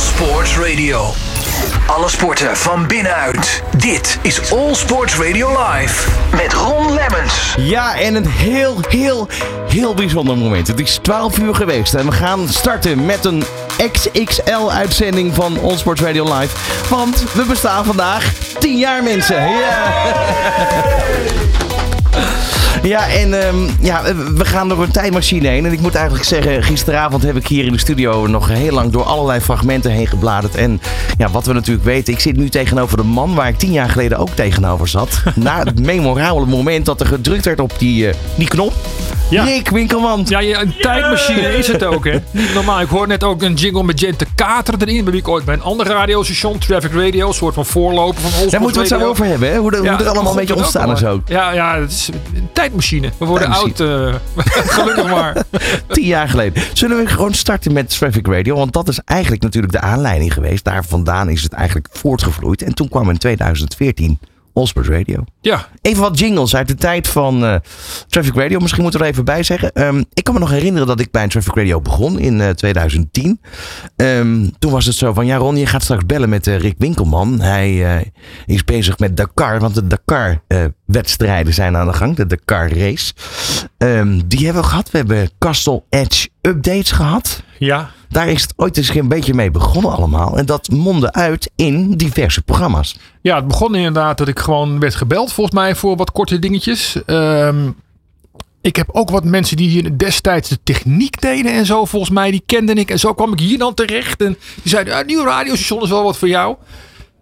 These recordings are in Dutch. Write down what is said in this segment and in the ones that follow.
Sports Radio. Alle sporten van binnenuit. Dit is All Sports Radio Live. Met Ron Lemmens. Ja, en een heel, heel, heel bijzonder moment. Het is 12 uur geweest en we gaan starten met een XXL-uitzending van All Sports Radio Live. Want we bestaan vandaag 10 jaar, mensen. Ja. Ja, en ehm, ja, we gaan door een tijdmachine heen. En ik moet eigenlijk zeggen, gisteravond heb ik hier in de studio nog heel lang door allerlei fragmenten heen gebladerd. En ja, wat we natuurlijk weten, ik zit nu tegenover de man waar ik tien jaar geleden ook tegenover zat. Na het memorabele moment dat er gedrukt werd op die, uh, die knop. Ja. Rick Winkelman. Ja, een tijdmachine is het ook, hè. Niet normaal. Ik hoor net ook een jingle met Jente Kater erin. Bij wie ik ooit bij een ander radiostation, Traffic Radio, een soort van voorloper van Daar moeten we het zo over hebben, hè? Hoe, de, hoe er allemaal een beetje ontstaan is ook. Ja, ja, het is een tijdmachine. We worden oud, uh, gelukkig maar. Tien jaar geleden. Zullen we gewoon starten met Traffic Radio? Want dat is eigenlijk natuurlijk de aanleiding geweest. Daar vandaan is het eigenlijk voortgevloeid. En toen kwam in 2014 Allsports Radio. Ja. Even wat jingles uit de tijd van uh, Traffic Radio. Misschien moeten we er even bij zeggen. Um, ik kan me nog herinneren dat ik bij Traffic Radio begon in uh, 2010. Um, toen was het zo van, ja Ron, je gaat straks bellen met uh, Rick Winkelman. Hij eh, is bezig met Dakar, want de Dakar wedstrijden zijn aan de gang. De Dakar race. Um, die hebben we gehad. We hebben Castle Edge updates gehad. Ja. Daar is het ooit eens een beetje mee begonnen allemaal. En dat mondde uit in diverse programma's. Ja, het begon inderdaad dat ik gewoon werd gebeld volgens mij voor wat korte dingetjes. Um, ik heb ook wat mensen die hier destijds de techniek deden en zo. Volgens mij, die kende ik. En zo kwam ik hier dan terecht. En die zeiden, ja, nieuw radiostation is wel wat voor jou.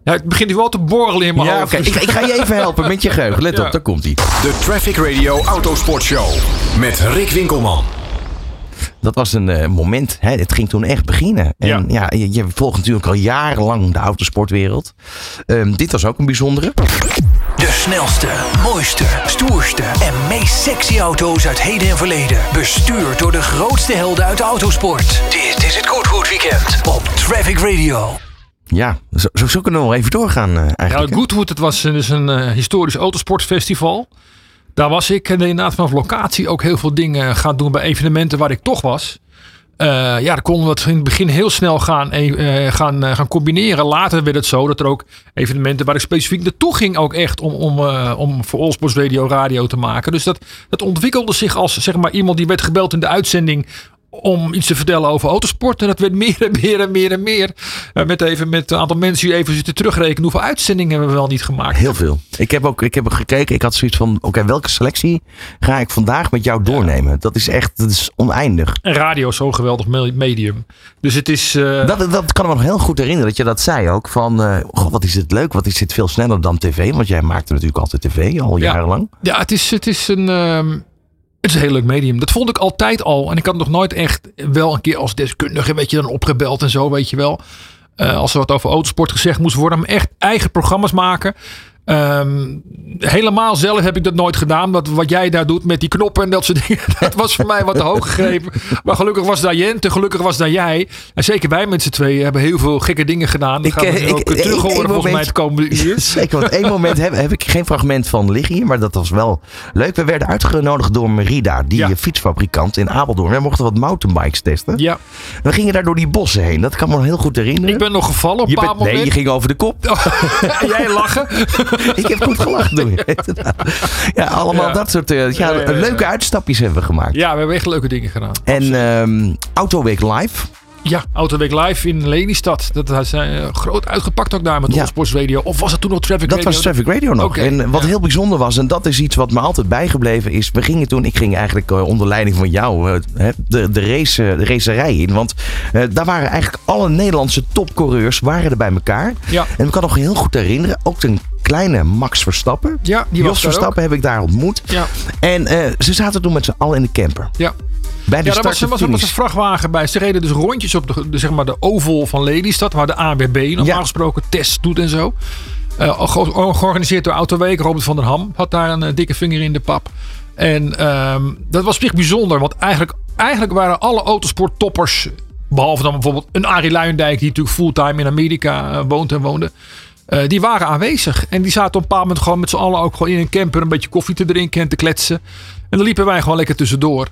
Ja, het begint nu wel te borrelen in mijn ja, hoofd. Okay. Ik, ik, ga je even helpen met je geheugen. Let ja. op, daar komt hij. De Traffic Radio Autosport Show met Rick Winkelman. Dat was een uh, moment. Hè, het ging toen echt beginnen. En ja, ja je, je, volgt natuurlijk al jarenlang de autosportwereld. Um, dit was ook een bijzondere. De snelste, mooiste, stoerste en meest sexy auto's uit heden en verleden. Bestuurd door de grootste helden uit de autosport. Dit is het Goodwood Weekend op Traffic Radio. Ja, zo, zo kunnen we nog even doorgaan uh, eigenlijk. Ja, Goodwood, het was dus een uh, historisch autosportfestival. Daar was ik inderdaad vanaf locatie ook heel veel dingen gaan doen bij evenementen waar ik toch was. Uh, ja, dan konden we het in het begin heel snel gaan, uh, gaan, uh, gaan combineren. Later werd het zo dat er ook evenementen waar ik specifiek naartoe ging, ook echt om, om, om voor Allsports Radio radio te maken. Dus dat, dat ontwikkelde zich als zeg maar iemand die werd gebeld in de uitzending om iets te vertellen over autosport. En dat werd meer en meer en meer en meer. Uh, met, even, met een aantal mensen die even zitten terugrekenen. Hoeveel uitzendingen hebben we wel niet gemaakt? Heel veel. Ik heb ook, ik heb gekeken. Ik had zoiets van, oké, okay, welke selectie ga ik vandaag met jou doornemen? Ja. Dat is echt, dat is oneindig. En radio is zo'n geweldig medium. Dus het is... Uh... Dat, dat kan me nog heel goed herinneren dat je dat zei ook. Van, uh, god, wat is het leuk. Wat is dit veel sneller dan tv. Want jij maakte natuurlijk altijd tv, al ja. jarenlang. Ja, het is, het is een... Het is een heel leuk medium. Dat vond ik altijd al. En ik had nog nooit echt wel een keer als deskundige, weet je, dan opgebeld en zo, weet je wel. Uh, als er wat over autosport gezegd moest worden. Maar echt eigen programma's maken. Um, helemaal zelf heb ik dat nooit gedaan. Dat, wat jij daar doet met die knoppen en dat soort dingen. Dat was voor mij wat te hoog gegrepen. Maar gelukkig was daar Jente, gelukkig was daar jij. En zeker wij met z'n tweeën hebben heel veel gekke dingen gedaan. Dat ik, gaan we ik, ook terug horen volgens moment, mij het komende uur. Zeker, want één moment heb, heb, ik geen fragment van liggen hier. Maar dat was wel leuk. We werden uitgenodigd door Merida, die ja. fietsfabrikant in Apeldoorn. We mochten wat mountainbikes testen. Ja. We gingen daar door die bossen heen. Dat kan me heel goed herinneren. Ik ben nog gevallen op een paar bent, Nee, je ging over de kop. Oh, jij lachen. ik heb goed gelachen je. Ja, allemaal dat soort ja, ja, leuke uitstapjes hebben we gemaakt. Ja, we hebben echt leuke dingen gedaan. En um, Autoweek Live. Ja, Autoweek Live in Lelystad. Dat is uh, groot uitgepakt ook daar met ja. Sports Radio. Of was het toen nog Traffic dat Radio? Dat was Traffic Radio nog. Okay. En wat ja. heel bijzonder was, en dat is iets wat me altijd bijgebleven is. We gingen toen, ik ging eigenlijk uh, onder leiding van jou, uh, de, de, race, de racerij in. Want daar waren eigenlijk alle Nederlandse topcoureurs waren er bij elkaar. Ja. En ik kan nog heel goed herinneren, ook een kleine Max Verstappen. Ja, die Jos Verstappen heb ik daar ontmoet. Ja. En ze zaten toen met z'n allen in de camper. Ja. Bij de ja, daar was, was, was een vrachtwagen bij. Ze reden dus rondjes op de, de, zeg maar de oval van Lelystad, waar de ANWB normaal ja. gesproken tests doet en zo. Uh, georganiseerd door Autoweek. Robert van der Ham had daar een uh, dikke vinger in de pap. En um, dat was echt bijzonder, want eigenlijk, eigenlijk waren alle autosporttoppers, behalve dan bijvoorbeeld een Arie Luijendijk, die natuurlijk fulltime in Amerika uh, woont en woonde. Uh, die waren aanwezig. En die zaten op een bepaald moment gewoon met z'n allen ook gewoon in een camper een beetje koffie te drinken en te kletsen. En dan liepen wij gewoon lekker tussendoor.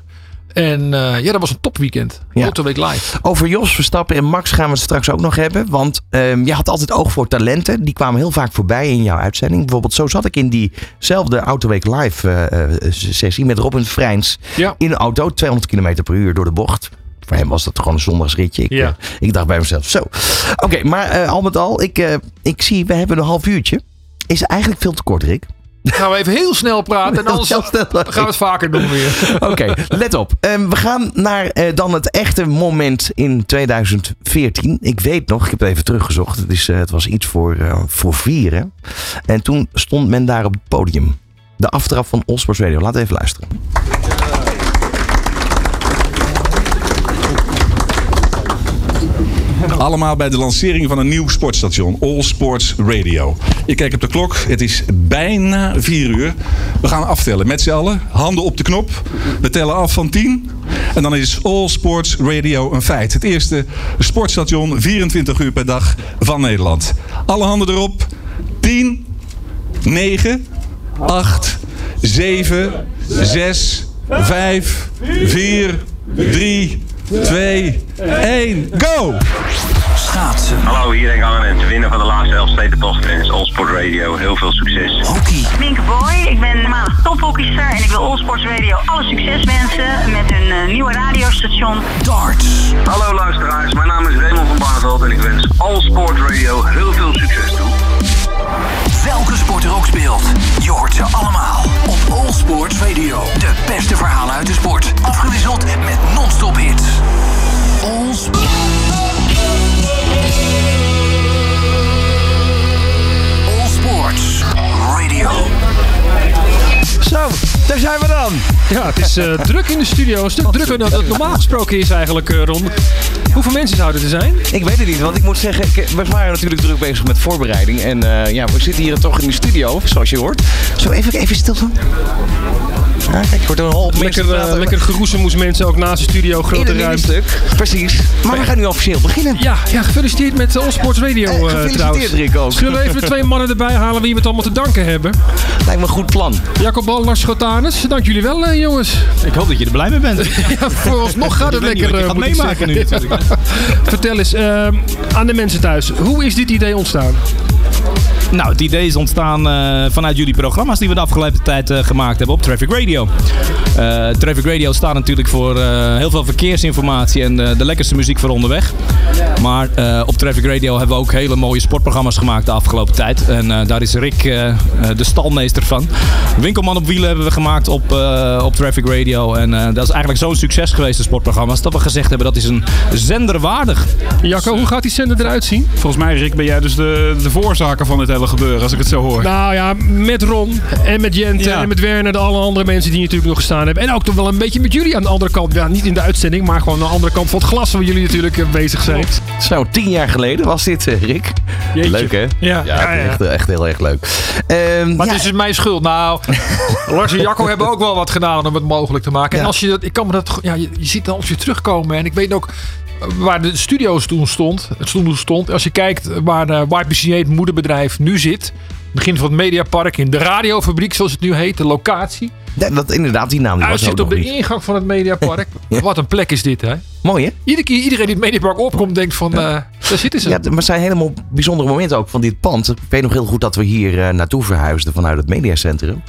En eh, ja, dat was een topweekend. Ja. Autoweek live. Over Jos Verstappen en Max gaan we het straks ook nog hebben. Want ehm, je had altijd oog voor talenten. Die kwamen heel vaak voorbij in jouw uitzending. Bijvoorbeeld zo zat ik in diezelfde Autoweek Live eh, eh, sessie met Robin Vrijns. Ja. In een auto, 200 km per uur door de bocht. Voor hem was dat gewoon een zondagsritje. Ik, Ja. ik dacht bij mezelf, zo. Oké, maar al met al, ik, ik zie, we hebben een half uurtje. Is eigenlijk veel te kort, Rick. Gaan we even heel snel praten. En anders gaan we het vaker doen weer. Oké, let op. Ehm, we gaan naar eh, dan het echte moment in 2014. Ik weet nog, ik heb het even teruggezocht. Het, is, eh, het was iets voor, eh, voor vieren. En toen stond men daar op het podium. De aftrap van Allsports Radio. Laat even luisteren. Allemaal bij de lancering van een nieuw sportstation, All Sports Radio. Ik kijk op de klok, het is bijna 4 uur. We gaan aftellen met z'n allen, handen op de knop. We tellen af van 10 en dan is All Sports Radio een feit. Het eerste sportstation 24 uur per dag van Nederland. Alle handen erop. 10, 9, 8, 7, 6, 5, 4, 3, 2, 1, go! Schaatsen, Hallo, hier en gaan en te winnen van de laatste Elfstedentocht tijdens Allsport Radio. Heel veel succes. hockey, Minke Boy, ik ben normaal tophockeyster en ik wil Allsports Radio alle succes wensen met hun eh, nieuwe radiostation. darts, Hallo luisteraars, mijn naam is Raymond van Barneveld en ik wens Allsport Radio heel veel succes toe. welke sport er ook speelt. Je zijn we dan. Ja, het is eh, druk in de studio. Een stuk drukker dan het normaal gesproken is eigenlijk, eh, Ron. Hoeveel mensen zouden er zijn? Ik weet het niet, want ik moet zeggen, ik, we waren natuurlijk druk bezig met voorbereiding. En eh, ja, we zitten hier toch in de studio, zoals je hoort. Zo even, even stil doen. Ja, kijk, hoort een hoop Lekker, eh, praten. lekker geroezemoes mensen ook naast de studio. Grote een ruimte. stuk. Precies. Maar we gaan nu officieel beginnen. Ja, ja, gefeliciteerd met All Sports Radio Eh, eh, gefeliciteerd, trouwens. Rick, ook. Zullen we even de twee mannen erbij halen wie we het allemaal te danken hebben? Lijkt me een goed plan. Jacob Bal, Lars Schotanus. Dank jullie wel, eh, jongens. Ik hoop dat je er blij mee bent. Ja, vooralsnog gaat het niet lekker. eh, moet meemaken nu natuurlijk. Vertel eens, eh, aan de mensen thuis. Hoe is dit idee ontstaan? Nou, het idee is ontstaan eh, vanuit jullie programma's die we de afgelopen tijd eh, gemaakt hebben op Traffic Radio. Eh, Traffic Radio staat natuurlijk voor eh, heel veel verkeersinformatie en eh, de lekkerste muziek voor onderweg. Maar eh, op Traffic Radio hebben we ook hele mooie sportprogramma's gemaakt de afgelopen tijd. En eh, daar is Rick de stalmeester van. Winkelman op wielen hebben we gemaakt op, eh, op Traffic Radio. En eh, dat is eigenlijk zo'n succes geweest, de sportprogramma's, dat we gezegd hebben dat is een zender waardig. Jacco, hoe gaat die zender eruit zien? Volgens mij, Rick, ben jij dus de, de veroorzaker van dit hele gebeuren, als ik het zo hoor. Nou ja, met Ron en met Jente Ja. en met Werner, de alle andere mensen die natuurlijk nog gestaan hebben. En ook toch wel een beetje met jullie aan de andere kant. Ja, niet in de uitzending, maar gewoon aan de andere kant van het glas waar jullie natuurlijk eh, bezig zijn. Zo, tien jaar geleden was dit, eh, Rick. Jeetje. Leuk, hè? Ja, Ja, ja, ja. Echt, echt heel erg leuk. Ehm, Maar ja, het is dus mijn schuld. Nou, Lars en Jacco hebben ook wel wat gedaan om het mogelijk te maken. En als je dat, ik kan me dat, ja, je, je ziet dan als je terugkomen. En ik weet ook waar de studio's toen stond. Het stond. Als je kijkt waar de YPCA, het moederbedrijf, nu zit. Begin van het Mediapark in de radiofabriek, zoals het nu heet, de locatie. Dat, dat, inderdaad, die naam die was ook nog op de niet. ingang van het Mediapark. Wat een plek is dit, hè? Mooi, hè? Iedere keer iedereen die het Mediapark opkomt, denkt van, eh, daar zitten ze. Ja, maar het zijn helemaal bijzondere momenten ook van dit pand. Ik weet nog heel goed dat we hier eh, naartoe verhuisden vanuit het mediacentrum.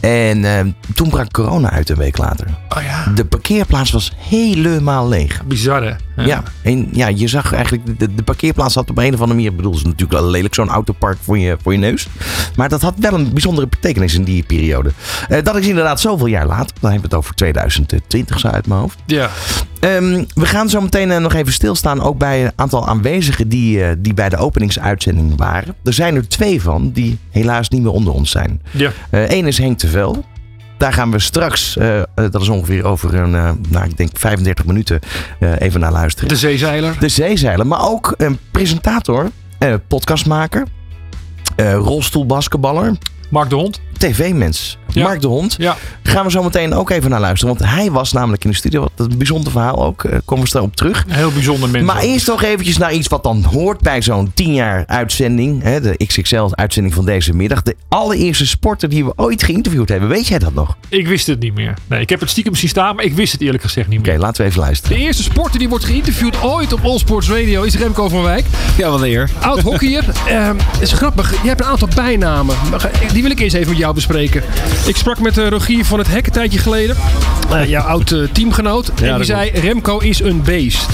En eh, toen brak corona uit een week later. oh ja, De parkeerplaats was helemaal leeg. bizar hè? Ja, en ja, je zag eigenlijk, de, de parkeerplaats had op een of andere manier, ik bedoel, het is natuurlijk wel lelijk zo'n autopark voor je, voor je neus. Maar dat had wel een bijzondere betekenis in die periode. Dat is inderdaad zoveel jaar later. Dan hebben we het over 2020 zo uit mijn hoofd. Ja. Ehm, we gaan zo meteen eh, nog even stilstaan, ook bij een aantal aanwezigen die, eh, die bij de openingsuitzending waren. Er zijn er twee van die helaas niet meer onder ons zijn. ja. Eén is Henk Tevel. Daar gaan we straks, eh, eh, dat is ongeveer over een, eh, nou, ik denk 35 minuten, eh, even naar luisteren. De zeezeiler. De zeezeiler, maar ook een presentator, eh, podcastmaker, eh rolstoelbasketballer, Mark de Hond. tv-mens. Ja. Mark de Hond. Ja. Gaan we zo meteen ook even naar luisteren. Want hij was namelijk in de studio. Wat een bijzonder verhaal ook. eh, komen we straks op terug. Een heel bijzonder mens. Maar eerst nog eventjes naar iets wat dan hoort bij zo'n 10 jaar uitzending. Hè, de XXL-uitzending van deze middag. De allereerste sporter die we ooit geïnterviewd hebben. Weet jij dat nog? Oké, Ik wist het niet meer. Nee, ik heb het stiekem zien staan, maar ik wist het eerlijk gezegd niet meer. laten we even luisteren. De eerste sporter die wordt geïnterviewd ooit op All Sports Radio is Remco van Wijk. Ja, wat eer. Oud hockeyer. Ehm het is grappig. Je hebt een aantal bijnamen. Die wil ik eerst even met jou bespreken. Ik sprak met de Rogier van het Hek een tijdje geleden. Eh, jouw oud eh, teamgenoot. en die zei, Remco is een beest.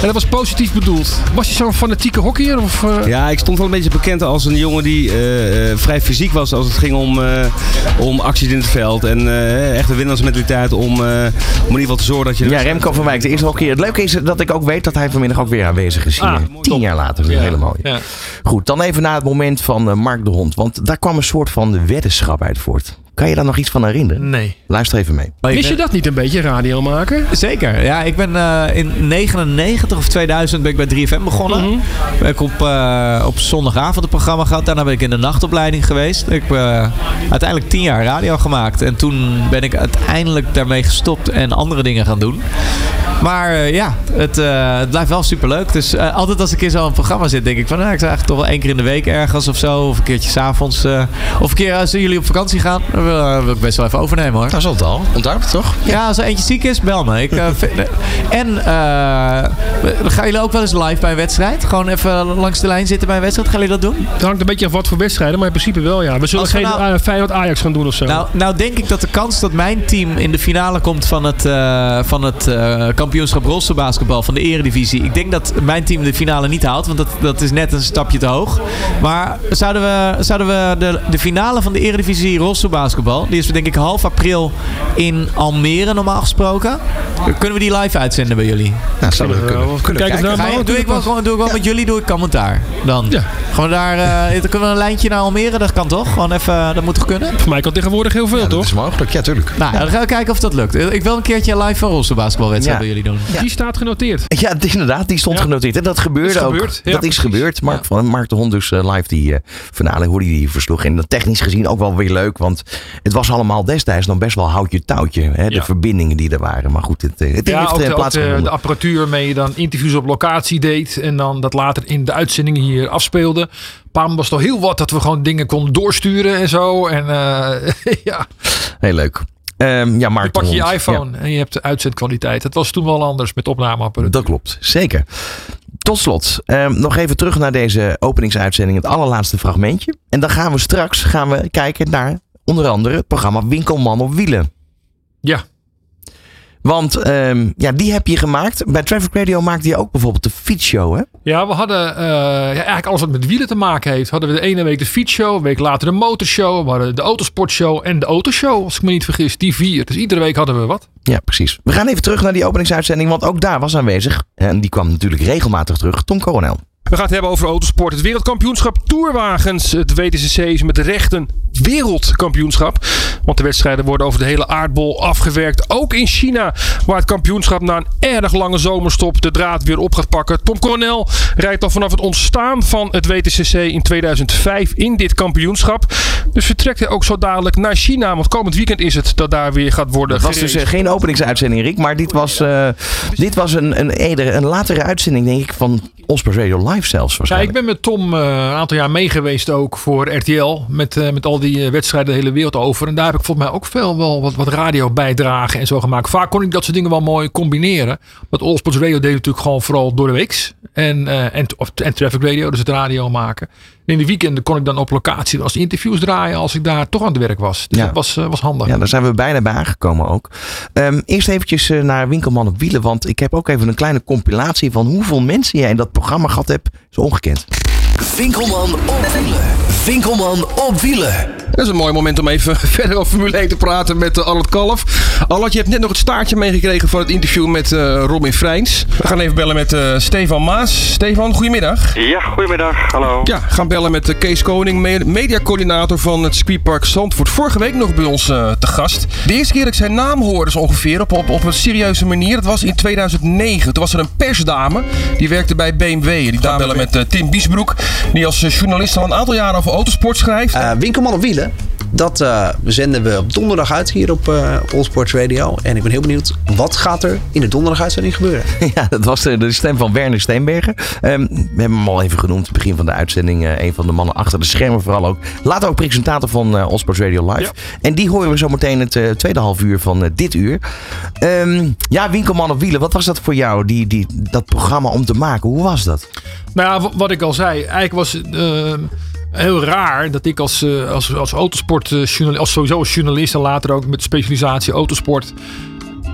En dat was positief bedoeld. Was je zo'n fanatieke hockeyer? Of, eh, Ja, ik stond wel een beetje bekend als een jongen die eh, eh, vrij fysiek was als het ging om, eh, om acties in het veld. En eh, echt een winnaarsmentaliteit om, eh, om in ieder geval te zorgen dat je... Ja, Remco van Wijk, de eerste keer. Het leuke is dat ik ook weet dat hij vanmiddag ook weer aanwezig is. Ah, hier. Tien jaar later. Is heel mooi. Ja. Goed, dan even naar het moment van eh, Mark de Hond. Want daar kwam een soort van weddenschap uit voort. Kan je daar nog iets van herinneren? Nee. Luister even mee. Wist je dat niet een beetje, radio maken? Zeker. Ja, ik ben eh, in 99 of 2000 ben ik bij 3FM begonnen. Mhm. Ben ik op, eh, op zondagavond het programma gehad. Daarna ben ik in de nachtopleiding geweest. Ik heb eh, uiteindelijk 10 jaar radio gemaakt. En toen ben ik uiteindelijk daarmee gestopt en andere dingen gaan doen. Maar eh, ja, het, eh, het blijft wel superleuk. Dus eh, altijd als ik in zo'n programma zit, denk ik van... Nou, ik zou eigenlijk toch wel één keer in de week ergens of zo. Of een keertje s'avonds. eh of een keer als jullie op vakantie gaan. Wil, eh, wil ik best wel even overnemen hoor. Dat is het al. Onthoud het toch? Ja, als er eentje ziek is, bel me. Ik, eh, vind- en eh, gaan jullie ook wel eens live bij een wedstrijd? Gewoon even langs de lijn zitten bij een wedstrijd? Gaan jullie dat doen? Het hangt een beetje af wat voor wedstrijden, maar in principe wel ja. We zullen we geen nou- Feyenoord Ajax gaan doen of zo. Nou, nou denk ik dat de kans dat mijn team in de finale komt van het, eh, van het eh, kampioenschap rolstoelbasketbal van de eredivisie. Ik denk dat mijn team de finale niet haalt, want dat, dat is net een stapje te hoog. Maar zouden we, zouden we de, de finale van de eredivisie rolstoelbasketbal, die is denk ik half april in Almere normaal gesproken. Kunnen we die live uitzenden bij jullie? Nou, zouden we Eh, kunnen, we kunnen kijken daar je- doe ik wel, gewoon, doe ik wel met jullie doe ik commentaar dan. Ja. Gewoon daar, eh, dan kunnen we een lijntje naar Almere, dat kan toch? Gewoon even, dat moet toch kunnen? Voor mij kan tegenwoordig heel veel, Ja, dat toch? is mogelijk. Ja, tuurlijk. Nou, dan gaan we kijken of dat lukt. Ik wil een keertje live een rolstoelbasketbalwedstrijd Ja. bij jullie doen. Die staat genoteerd. Ja, inderdaad, die stond Ja. genoteerd. En dat gebeurde Is ook. gebeurd, ja, dat is gebeurd. Mark, van, Mark de Hond dus eh, live die eh, finale, hoe die die versloeg. En dat technisch gezien ook wel weer leuk. Want het was allemaal destijds nog best wel houtje touwtje. Hè, de verbindingen die er waren. Maar goed, het, eh, het Ja, heeft ook de, ook de, de apparatuur waarmee je dan interviews op locatie deed. En dan dat later in de uitzendingen hier afspeelde. Pam was toch heel wat dat we gewoon dingen konden doorsturen en zo. En eh, ja, Heel leuk. Ehm, ja, Mark je pak je Hond. iPhone en je hebt de uitzendkwaliteit. Het was toen wel anders met opnameapparatuur. dat klopt, zeker. Tot slot, ehm, nog even terug naar deze openingsuitzending. Het allerlaatste fragmentje. En dan gaan we straks gaan we kijken naar onder andere het programma Winkelman op Wielen. Ja. Want ehm, ja, die heb je gemaakt. Bij Traffic Radio maakte je ook bijvoorbeeld de fietsshow, hè? Ja, we hadden eh, ja, eigenlijk alles wat met wielen te maken heeft. Hadden we de ene week de fietsshow, een week later de motorshow. We hadden de autosportshow en de autoshow, als ik me niet vergis. Die vier. Dus iedere week hadden we wat. Ja, precies. We gaan even terug naar die openingsuitzending, want ook daar was aanwezig. En die kwam natuurlijk regelmatig terug, Tom Coronel. We gaan het hebben over autosport. Het wereldkampioenschap Tourwagens. Het WTCC is met recht een wereldkampioenschap. Want de wedstrijden worden over de hele aardbol afgewerkt. Ook in China, waar het kampioenschap na een erg lange zomerstop de draad weer op gaat pakken. Tom Coronel rijdt al vanaf het ontstaan van het WTCC in 2005 in dit kampioenschap. Dus vertrekt hij ook zo dadelijk naar China. Want komend weekend is het dat daar weer gaat worden Het was dus eh, geen openingsuitzending, Rick, maar dit was, eh, dit was een, een, eerder, een latere uitzending, denk ik, van Osprey Radio Live zelfs Ja, ik waarschijnlijk. ben met Tom eh, een aantal jaar mee geweest ook voor RTL. Met, eh, met al die eh, wedstrijden de hele wereld over. En daar heb ik volgens mij ook veel wel wat, wat radio bijdragen en zo gemaakt. Vaak kon ik dat soort dingen wel mooi combineren. Want All Sports Radio deed natuurlijk gewoon vooral door de weeks. En, en, of, en Traffic Radio, dus het radio maken. En in de weekenden kon ik dan op locatie als interviews draaien als ik daar toch aan het werk was. Dus Ja. dat was, eh, was handig. Ja, daar zijn we bijna bij aangekomen ook. Ehm, eerst eventjes eh, naar Winkelman op Wielen, want ik heb ook even een kleine compilatie van hoeveel mensen jij in dat programma gehad hebt. Zo ongekend. Winkelman op wielen. Winkelman op wielen. Dat is een mooi moment om even verder over Formule 1 te praten met uh, Allard Kalf. Allard, je hebt net nog het staartje meegekregen van het interview met eh, Robin Freins. We gaan even bellen met eh, Stefan Maas. Stefan, goedemiddag. Ja, goedemiddag. Hallo. Ja, we gaan bellen met uh, Kees Koning, me- mediacoördinator van het circuitpark Zandvoort. Vorige week nog bij ons eh, te gast. De eerste keer dat ik zijn naam hoorde, zo ongeveer, op, op, op een serieuze manier, dat was in 2009. Toen was er een persdame, die werkte bij BMW. Die gaan bellen met Tim Biesbroek, die als journalist al een aantal jaren over autosport schrijft. Eh, Winkelman op wielen. Dat eh, zenden we op donderdag uit hier op eh Allsports Radio. En ik ben heel benieuwd, wat gaat er in de donderdaguitzending gebeuren? Ja, dat was de, de stem van Werner Steenbergen. Ehm, we hebben hem al even genoemd. Begin van de uitzending. eh, een van de mannen achter de schermen vooral ook. Later ook presentator van eh Allsports Radio Live. En die horen we zo meteen het tweede half uur van dit uur. Ehm, ja, Winkelman op wielen. Wat was dat voor jou, die, die, dat programma om te maken? Hoe was dat? Nou ja, wat ik al zei, eigenlijk was heel raar dat ik als, eh, als, als autosportjournalist, als sowieso als journalist en later ook met specialisatie autosport.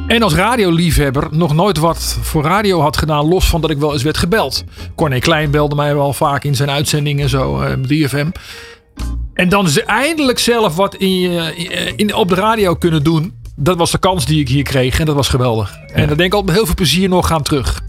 En als radioliefhebber nog nooit wat voor radio had gedaan, los van dat ik wel eens werd gebeld. Corné Klein belde mij wel vaak in zijn uitzendingen en zo, eh, met 3FM. En dan eindelijk zelf wat in, je- in, op de radio kunnen doen. Dat was de kans die ik hier kreeg en dat was geweldig. En daar denk ik al met heel veel plezier nog aan terug.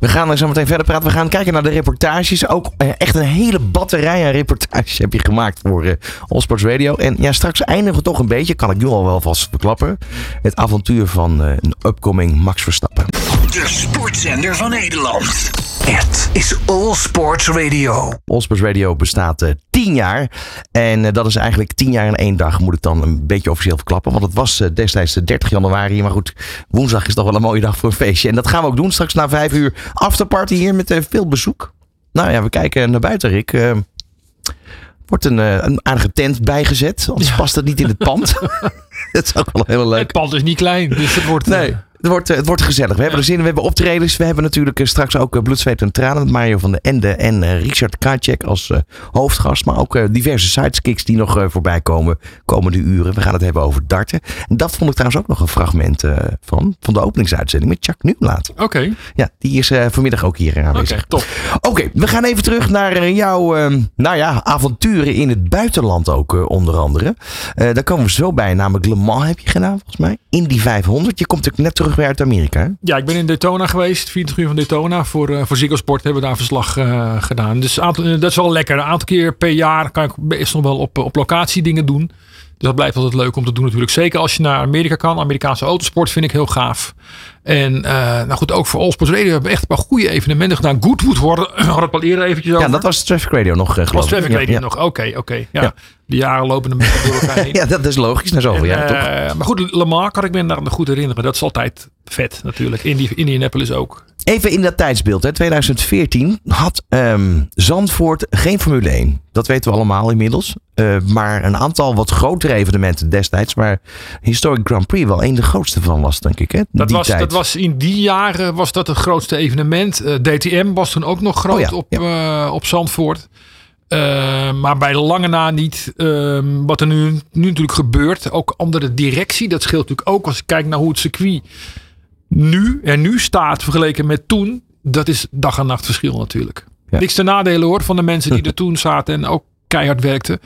We gaan er zo meteen verder praten. We gaan kijken naar de reportages. Ook eh, echt een hele batterij aan reportages heb je gemaakt voor eh Allsports Radio. En ja, straks eindigen we toch een beetje, kan ik nu al wel vast verklappen. Het avontuur van eh, een upcoming Max Verstappen. De sportzender van Nederland. Het is All Sports Radio. Allsports Radio bestaat eh 10 jaar. En eh, dat is eigenlijk 10 jaar in één dag, moet ik dan een beetje officieel verklappen. Want het was eh, destijds de 30 januari. Maar goed, woensdag is toch wel een mooie dag voor een feestje. En dat gaan we ook doen straks na 5 uur afterparty hier met veel bezoek. Nou ja, we kijken naar buiten, Rick. Eh, wordt een, eh, een aardige tent bijgezet. Anders past het niet in het pand. dat is ook wel heel leuk. Het pand is niet klein, dus het wordt... Nee. Het wordt, eh, het wordt gezellig. We hebben er zin in. We hebben optredens. We hebben natuurlijk eh, straks ook eh, Bloed, Zweet en Tranen. Met Mario van den Ende en Richard Kacek als hoofdgast. Maar ook diverse sidekicks die nog voorbij komen komende uren. We gaan het hebben over darten. En dat vond ik trouwens ook nog een fragment van. Van de openingsuitzending met Chuck Newlaat. Oké. Ja, die is vanmiddag ook hier aanwezig. Oké, top. Oké, we gaan even terug naar jouw eh, nou ja, avonturen in het buitenland ook onder andere. Daar komen we zo bij. Namelijk Le Mans heb je gedaan volgens mij. Indy 500. Je komt natuurlijk net terug weer uit Amerika. Ja, ik ben in Daytona geweest, 24 uur van Daytona. Voor, eh voor Ziggo Sport hebben we daar verslag eh, gedaan. Dus aantal, eh, dat is wel lekker. Een aantal keer per jaar kan ik best nog wel op, op locatie dingen doen. Dus dat blijft altijd leuk om te doen natuurlijk. Zeker als je naar Amerika kan. Amerikaanse autosport vind ik heel gaaf. En eh, nou goed, ook voor Allsports Radio hebben we echt een paar goede evenementen gedaan. Goodwood hadden hadden het al eerder eventjes over. Ja, dat was Traffic Radio nog, eh, geloof was ik. Traffic Ja, Radio ja. nog. Oké, oké. ja. Ja. De jaren lopen een beetje door elkaar heen. Ja, dat is logisch. Na zoveel jaar, toch? eh, maar goed, Le Mans kan ik me daar nog goed herinneren. Dat is altijd vet natuurlijk. Indi Indianapolis ook. Even in dat tijdsbeeld. Hè. 2014 had ehm, Zandvoort geen Formule 1. Dat weten we allemaal inmiddels. Maar een aantal wat grotere evenementen destijds. Waar Historic Grand Prix wel een de grootste van was, denk ik. Hè? Dat Die was, tijd. dat was in die jaren was dat het grootste evenement. Eh, DTM was toen ook nog groot Oh ja, op, eh, op Zandvoort. Eh, maar bij de lange na niet. Ehm, wat er nu, nu natuurlijk gebeurt. Ook andere directie. Dat scheelt natuurlijk ook als je kijkt naar hoe het circuit nu er nu staat vergeleken met toen. Dat is dag en nacht verschil natuurlijk. Niks te nadelen hoor van de mensen die er toen zaten en ook keihard werkten.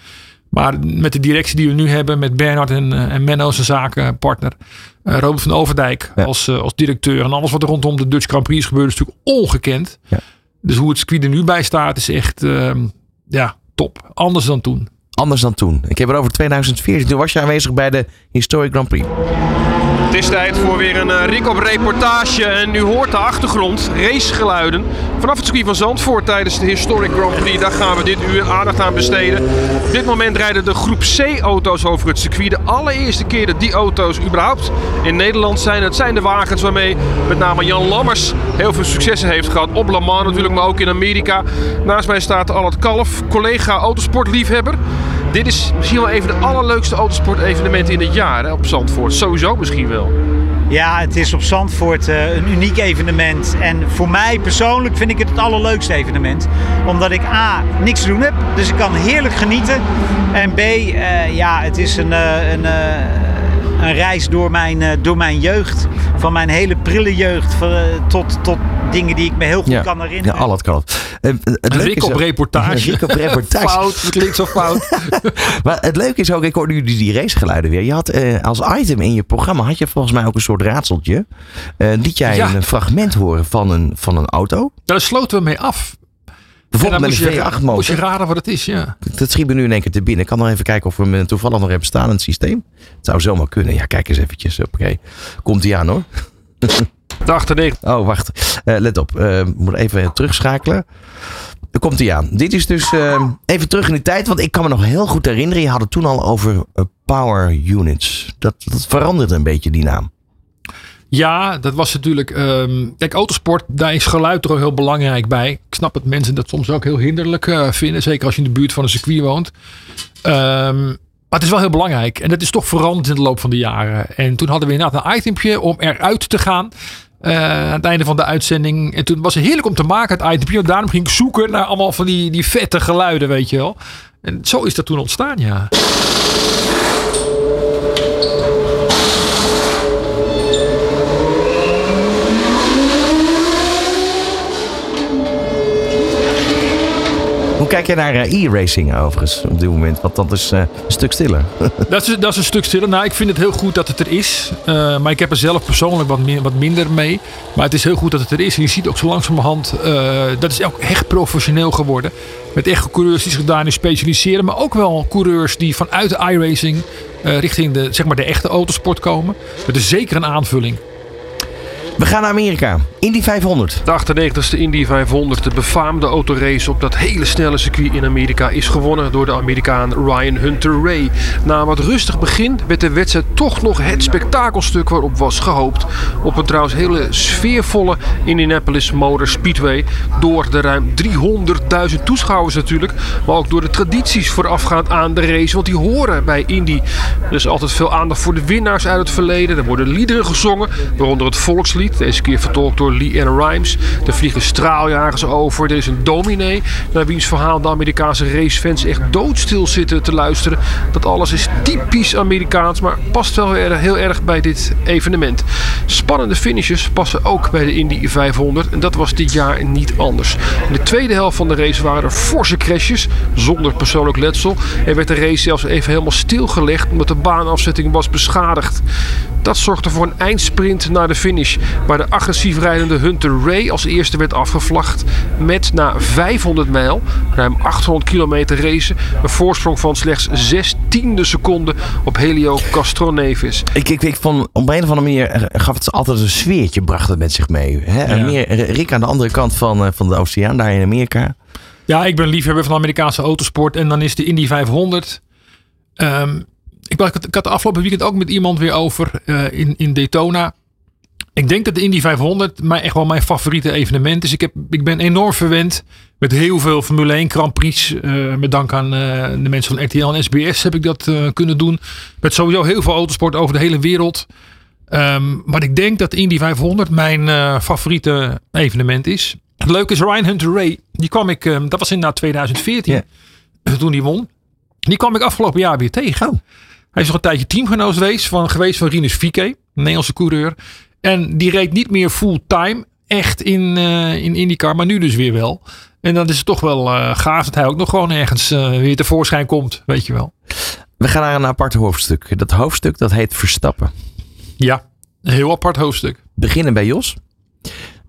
Maar met de directie die we nu hebben, met Bernhard en, eh, en Menno zijn zakenpartner. eh Robert van Overdijk als, eh, als directeur. En alles wat er rondom de Dutch Grand Prix is gebeurd is natuurlijk ongekend. Dus hoe het circuit er nu bij staat is echt ehm, ja, top. Anders dan toen. Anders dan toen. Ik heb het over 2014. Toen was je aanwezig bij de Historic Grand Prix. Het is tijd voor weer een eh, Rick op reportage. En u hoort de achtergrond, racegeluiden. Vanaf het circuit van Zandvoort tijdens de Historic Grand Prix. Daar gaan we dit uur aandacht aan besteden. Op dit moment rijden de groep C-auto's over het circuit. De allereerste keer dat die auto's überhaupt in Nederland zijn. Het zijn de wagens waarmee met name Jan Lammers heel veel successen heeft gehad. Op Le Mans natuurlijk, maar ook in Amerika. Naast mij staat Albert Kalf, collega autosportliefhebber. Dit is misschien wel even de allerleukste autosportevenementen in het jaar op Zandvoort. Sowieso misschien wel. Ja, het is op Zandvoort eh, een uniek evenement. En voor mij persoonlijk vind ik het het allerleukste evenement. Omdat ik A, niks te doen heb. Dus ik kan heerlijk genieten. En B, eh, ja, het is een, eh, een, een reis door mijn, eh, door mijn jeugd. Van mijn hele prille jeugd van, eh, tot, tot dingen die ik me heel goed kan Ja, herinneren. al het kan. Eh, het leuke Rick is op reportage. Rick op reportage. fout, het klinkt zo fout. Maar het leuke is ook, ik hoorde nu die, die racegeluiden weer. Je had eh, als item in je programma, had je volgens mij ook een soort raadseltje. Eh liet jij Ja. een fragment horen van een, van een auto. Daar sloten we mee af. Bijvoorbeeld met een moest je- V8 motor. Moest je raden wat het is, ja. Dat schiet me nu in één keer te binnen. Ik kan nog even kijken of we hem toevallig nog hebben staan in het systeem. Het zou zomaar kunnen. Ja, kijk eens eventjes. Oké, komt hij aan hoor. De 98. Oh, wacht. Eh, let op. Eh, Ik moet even terugschakelen. daar komt hij aan. Dit is dus eh, even terug in de tijd, want ik kan me nog heel goed herinneren. Je had het toen al over eh, power units. Dat, dat veranderde een beetje, die naam. Ja, dat was natuurlijk. ehm, kijk, autosport, daar is geluid toch heel belangrijk bij. Ik snap dat mensen dat soms ook heel hinderlijk eh, vinden. Zeker als je in de buurt van een circuit woont. Ehm, maar het is wel heel belangrijk. En dat is toch veranderd in de loop van de jaren. En toen hadden we inderdaad een itempje om eruit te gaan. eh, aan het einde van de uitzending. En toen was het heerlijk om te maken, het itempje. Daarom ging ik zoeken naar allemaal van die, die vette geluiden, weet je wel. En zo is dat toen ontstaan, ja. Hoe kijk jij naar eh, e-racing overigens op dit moment? Want dat is eh, een stuk stiller. Dat is, dat is een stuk stiller. Nou, ik vind het heel goed dat het er is. Eh, maar ik heb er zelf persoonlijk wat, meer, wat minder mee. Maar het is heel goed dat het er is. En je ziet ook zo langzamerhand, eh dat is ook echt professioneel geworden. Met echt coureurs die zich daarin specialiseren. Maar ook wel coureurs die vanuit de iRacing eh richting de, zeg maar de echte autosport komen. Dat is zeker een aanvulling. We gaan naar Amerika. Indy 500. De 98e Indy 500, de befaamde autorace op dat hele snelle circuit in Amerika, is gewonnen door de Amerikaan Ryan Hunter Ray. Na wat rustig begin werd de wedstrijd toch nog het spektakelstuk waarop was gehoopt. Op een trouwens hele sfeervolle Indianapolis Motor Speedway. Door de ruim 300.000 toeschouwers natuurlijk, maar ook door de tradities voorafgaand aan de race, want die horen bij Indy. Er is altijd veel aandacht voor de winnaars uit het verleden. Er worden liederen gezongen, waaronder het volkslied. Deze keer vertolkt door Lee Ann Rimes. Er vliegen straaljagers over. Er is een dominee naar wiens verhaal de Amerikaanse racefans echt doodstil zitten te luisteren. Dat alles is typisch Amerikaans, maar past wel heel erg, bij dit evenement. Spannende finishes passen ook bij de Indy 500 en dat was dit jaar niet anders. In de tweede helft van de race waren er forse crashes zonder persoonlijk letsel. Er werd de race zelfs even helemaal stilgelegd omdat de baanafzetting was beschadigd. Dat zorgde voor een eindsprint naar de finish, waar de agressief rijdende Hunter Ray als eerste werd afgevlacht. Met na 500 mijl, ruim 800 kilometer racen, een voorsprong van slechts 6 tiende seconden op Helio Castroneves. Ik, ik, ik vond, op een of andere manier eh, gaf het altijd een sfeertje, bracht het met zich mee. Hè? Ja. Meer, Rick aan de andere kant van, eh, van de oceaan, daar in Amerika. Ja, ik ben liefhebber van Amerikaanse autosport. En dan is de Indy 500. Ehm, ik, ik, had, ik had de afgelopen weekend ook met iemand weer over eh, in, in Daytona. Ik denk dat de Indy 500 mij echt wel mijn favoriete evenement is. Ik, heb, ik ben enorm verwend met heel veel Formule 1 Grand Prix. eh, met dank aan eh, de mensen van RTL en SBS heb ik dat eh, kunnen doen. Met sowieso heel veel autosport over de hele wereld. Ehm, maar ik denk dat Indy 500 mijn favoriete evenement is. Het leuke is Ryan Hunter Ray. Die kwam ik, ehm, dat was in 2014. Toen hij won. Die kwam ik afgelopen jaar weer tegen. Hij is nog een tijdje teamgenoot geweest van, geweest van Rinus. Een Nederlandse coureur. En die reed niet meer fulltime echt in, eh in IndyCar. Maar nu dus weer wel. En dan is het toch wel eh, gaaf dat hij ook nog gewoon ergens eh, weer tevoorschijn komt. Weet je wel. We gaan naar een apart hoofdstuk. Dat hoofdstuk dat heet Verstappen. Ja, een heel apart hoofdstuk. Beginnen bij Jos.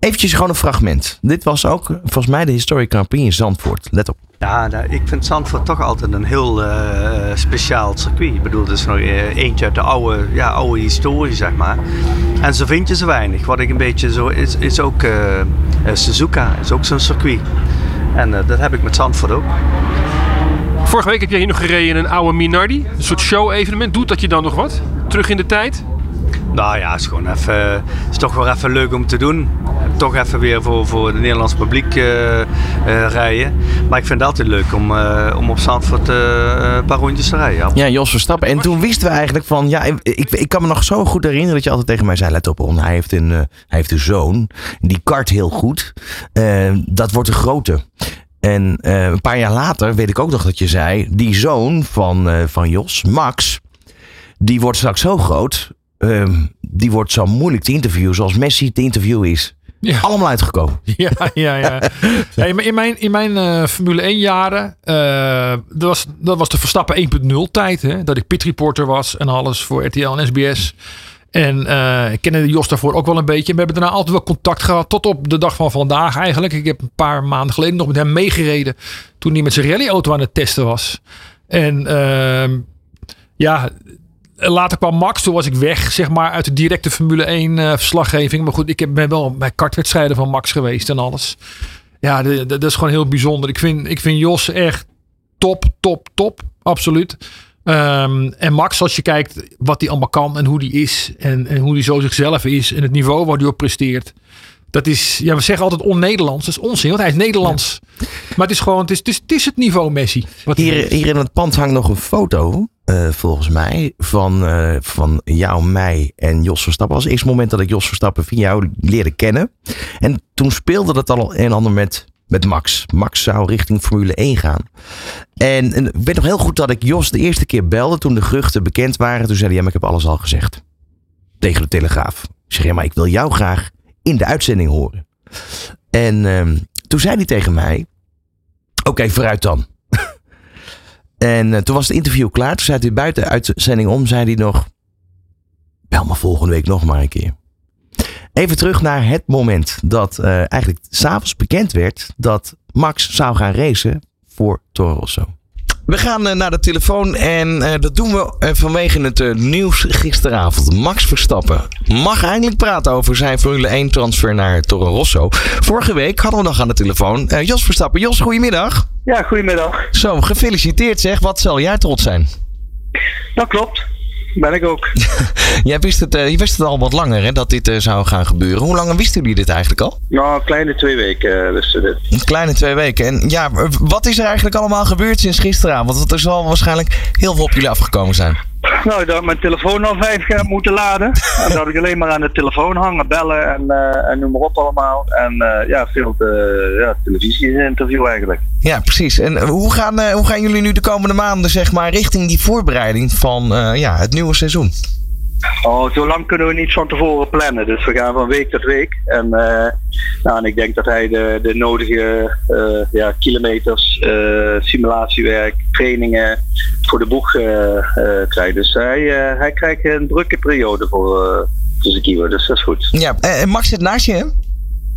Eventjes gewoon een fragment. Dit was ook volgens mij de Historic Grand Prix in Zandvoort. Let op. Ja, nou, ik vind Zandvoort toch altijd een heel eh, speciaal circuit. Ik bedoel, het is nog eh, eentje uit de oude, ja, oude historie, zeg maar. En zo vind je ze weinig. Wat ik een beetje zo is, is ook eh, eh, Suzuka, is ook zo'n circuit. En eh, dat heb ik met Zandvoort ook. Vorige week heb jij hier nog gereden in een oude Minardi. Een soort show-evenement. Doet dat je dan nog wat? Terug in de tijd? Nou ja, het is gewoon even, het is toch wel even leuk om te doen. Toch even weer voor, voor het Nederlands publiek eh, eh, rijden. Maar ik vind het altijd leuk om, eh, om op Zandvoort een paar rondjes te rijden. ja. Jos Verstappen. En toen wisten we eigenlijk van, ja, ik, ik kan me nog zo goed herinneren dat je altijd tegen mij zei, let op, Ron, hij heeft een, hij heeft een zoon, die kart heel goed. Dat wordt een grote. En een paar jaar later weet ik ook nog dat je zei, die zoon van, van Jos, Max, die wordt straks zo groot, ehm, die wordt zo moeilijk te interviewen zoals Messi te interviewen is. Allemaal uitgekomen. Ja, ja, ja. Hey, in mijn, in mijn eh, Formule 1 jaren, eh, dat, was, dat was de Verstappen 1.0 tijd. Hè? Dat ik pit reporter was en alles voor RTL en SBS. En eh, ik kende Jos daarvoor ook wel een beetje. We hebben daarna altijd wel contact gehad. Tot op de dag van vandaag eigenlijk. Ik heb een paar maanden geleden nog met hem meegereden. Toen hij met zijn rallyauto aan het testen was. En ehm, ja, later kwam Max. Toen was ik weg, zeg maar, uit de directe Formule 1 eh, verslaggeving. Maar goed, ik heb, ben wel bij kartwedstrijden van Max geweest en alles. Ja, dat is gewoon heel bijzonder. Ik vind, ik vind Jos echt top, top, top. Absoluut. Ehm, en Max, als je kijkt wat hij allemaal kan en hoe die is. En, en hoe hij zo zichzelf is. En het niveau waar hij op presteert. Dat is, ja, we zeggen altijd on-Nederlands. Dat is onzin, want hij is Nederlands. Maar het is gewoon, het is, het is, het is het niveau Messi. Wat Hier, hier in het pand hangt nog een foto, eh, volgens mij, van, eh, van jou, mij en Jos Verstappen. Was het eerste moment dat ik Jos Verstappen via jou leerde kennen. En toen speelde dat al een en ander met, met Max. Max zou richting Formule 1 gaan. En, en ik weet nog heel goed dat ik Jos de eerste keer belde toen de geruchten bekend waren. Toen zei hij, ja, maar ik heb alles al gezegd. Tegen de Telegraaf. Ik zeg, ja, maar ik wil jou graag in de uitzending horen. En ehm, toen zei hij tegen mij, oké, vooruit dan. En eh, toen was het interview klaar. Toen zei hij buiten de uitzending om, zei hij nog... Bel me volgende week nog maar een keer. Even terug naar het moment dat eh, eigenlijk s'avonds bekend werd... dat Max zou gaan racen voor Toro Rosso. We gaan eh, naar de telefoon en eh, dat doen we eh, vanwege het nieuws gisteravond. Max Verstappen mag eindelijk praten over zijn Formule 1 transfer naar Toro Rosso. Vorige week hadden we nog aan de telefoon Jos Verstappen. Jos, goedemiddag. Ja, goedemiddag. Zo, gefeliciteerd zeg. Wat zal jij trots zijn? Dat klopt. Ben ik ook. Jij wist het, eh, je wist het al wat langer hè, dat dit eh, zou gaan gebeuren. Hoe lang wisten jullie dit eigenlijk al? Nou, een kleine twee weken eh, wisten dit. Een kleine twee weken. En ja, wat is er eigenlijk allemaal gebeurd sinds gisteravond? Want er zal waarschijnlijk heel veel op jullie afgekomen zijn. Nou, dat ik mijn telefoon al vijf keer heb moeten laden. En dat ik alleen maar aan de telefoon hangen, bellen en, eh, en noem maar op allemaal. En eh, ja, veel eh, ja, televisie-interview eigenlijk. Ja, precies. En hoe gaan, hoe gaan jullie nu de komende maanden zeg maar, richting die voorbereiding van ja, het nieuwe seizoen? Oh, zo lang kunnen we niet van tevoren plannen. Dus we gaan van week tot week. En, eh, nou, en ik denk dat hij de, de nodige eh, ja, kilometers, eh, simulatiewerk, trainingen voor de boeg krijgt. Dus hij, hij krijgt een drukke periode voor, eh, voor zijn. Dus dat is goed. Ja, en Max zit naast je, hè?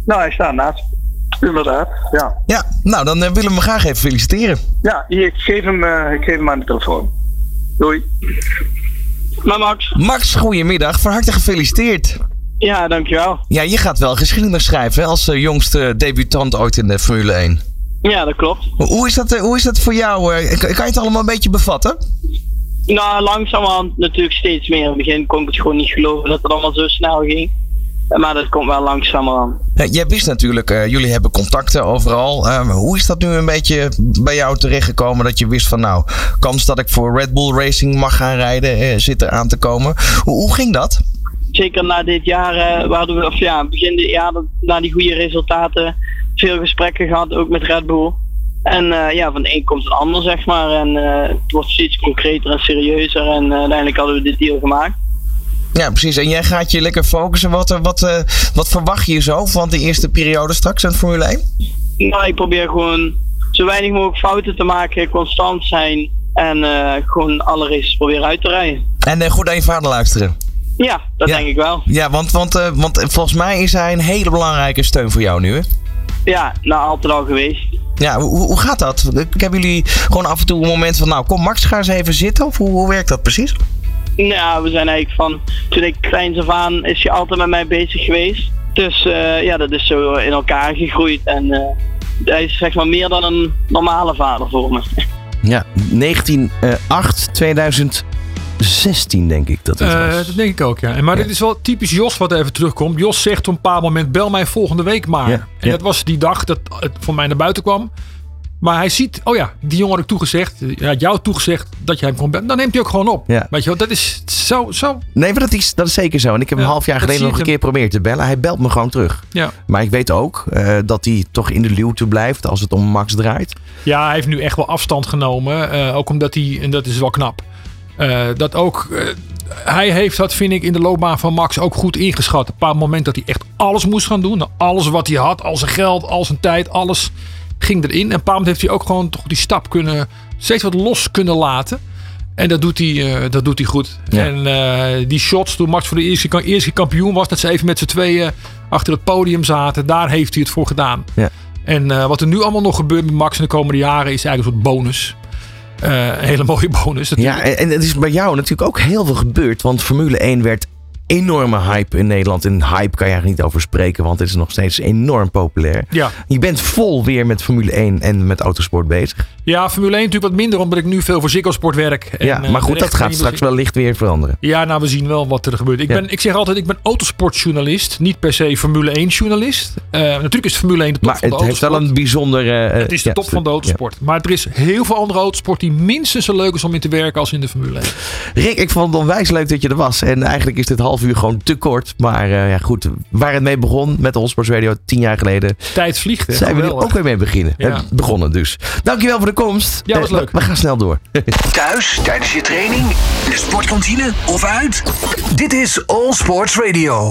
Nou, hij staat naast. Inderdaad, ja. Ja, nou dan willen we hem graag even feliciteren. Ja, ik geef hem, ik geef hem aan de telefoon. Doei. Maar Max. Max, goedemiddag. Van harte gefeliciteerd. Ja, dankjewel. Ja, je gaat wel geschiedenis schrijven hè, als eh, jongste debutant ooit in de Formule 1. Ja, dat klopt. Hoe- is dat, eh, hoe is dat voor jou? eh, Kan kan je het allemaal een beetje bevatten? Nou, langzamerhand natuurlijk steeds meer. In het begin kon ik het gewoon niet geloven dat het allemaal zo snel ging. Maar dat komt wel langzamerhand. Ja, jij wist natuurlijk, eh, jullie hebben contacten overal. Eh, hoe is dat nu een beetje bij jou terechtgekomen dat je wist van nou, kans dat ik voor Red Bull Racing mag gaan rijden eh, zit er aan te komen. Hoe, hoe ging dat? Zeker na dit jaar, eh, waar we, of ja, begin dit jaar, na die goede resultaten, veel gesprekken gehad, ook met Red Bull. En ja, van de een komt het ander, zeg maar. En het wordt steeds concreter en serieuzer. En uiteindelijk hadden we dit deal gemaakt. Ja, precies. En jij gaat je lekker focussen. Wat, eh, wat, eh, wat verwacht je zo van de eerste periode straks aan Formule 1? Nou, ik probeer gewoon zo weinig mogelijk fouten te maken, constant zijn. En eh, gewoon alle races proberen uit te rijden. En eh, goed aan je vader luisteren. Ja, dat denk ik wel. Ja, want, want, want volgens mij is hij een hele belangrijke steun voor jou nu. Hè? Ja, nou altijd al geweest. Ja, hoe, hoe gaat dat? Hebben jullie gewoon af en toe een moment van, nou kom Max, ga eens even zitten? Of hoe, hoe werkt dat precies? Nou, we zijn eigenlijk van toen ik kleins af aan is hij altijd met mij bezig geweest. Dus eh, ja, dat is zo in elkaar gegroeid. En eh, hij is zeg maar meer dan een normale vader voor me. Ja, 1908, 2016 denk ik dat het Eh, was. dat denk ik ook, ja. En, maar dit is wel typisch Jos wat even terugkomt. Jos zegt op een bepaald moment, bel mij volgende week maar. Ja, en ja. dat was die dag dat het voor mij naar buiten kwam. Maar hij ziet, oh ja, die jongen had ik toegezegd. Hij had jou toegezegd dat jij hem kon bellen. Dan neemt hij ook gewoon op. Ja. Weet je wel, dat is zo, zo. Nee, maar dat is, dat is zeker zo. En ik heb een half jaar geleden nog een je keer geprobeerd te bellen. Hij belt me gewoon terug. Ja. Maar ik weet ook eh, dat hij toch in de luwte blijft als het om Max draait. Ja, hij heeft nu echt wel afstand genomen. eh, ook omdat hij, en dat is wel knap, eh, dat ook... eh, hij heeft dat, vind ik, in de loopbaan van Max ook goed ingeschat. Een paar momenten dat hij echt alles moest gaan doen. Alles wat hij had, al zijn geld, al zijn tijd, alles ging erin. En op een paar moment heeft hij ook gewoon toch die stap kunnen, steeds wat los kunnen laten. En dat doet hij, eh, dat doet hij goed. Ja. En eh, die shots toen Max voor de eerste, eerste kampioen was, dat ze even met z'n tweeën achter het podium zaten, daar heeft hij het voor gedaan. Ja. En eh, wat er nu allemaal nog gebeurt met Max in de komende jaren is eigenlijk een soort bonus. Een hele mooie bonus. Ja, natuurlijk. en, en het is bij jou natuurlijk ook heel veel gebeurd. Want Formule 1 werd enorme hype in Nederland. En hype kan je eigenlijk niet over spreken, want het is nog steeds enorm populair. Ja. Je bent vol weer met Formule 1 en met autosport bezig. Ja, Formule 1 natuurlijk wat minder, omdat ik nu veel voor Ziggo Sport werk. En, ja, eh, maar de goed, dat gaat straks wel licht weer veranderen. Ja, nou, we zien wel wat er gebeurt. Ik, Ja. ben, ik zeg altijd, ik ben autosportjournalist. Niet per se Formule 1 journalist. Eh, natuurlijk is Formule 1 de top Maar van de het heeft wel autosport. een bijzonder... eh, Het is de ja, top van de ja. autosport. Maar er is heel veel andere autosport die minstens zo leuk is om in te werken als in de Formule 1. Rick, ik vond het onwijs leuk dat je er was. En eigenlijk is dit half uur gewoon te kort. Maar eh, ja, goed, waar het mee begon met de Allsports Radio tien jaar geleden. Tijd vliegt, hè? Zijn we nu ook weer mee beginnen. Ja. Begonnen dus. Dankjewel voor de komst. Ja, was Eh, we- leuk. We, gaan snel door. Thuis, tijdens je training, in de sportkantine of uit? Dit is All Sports Radio.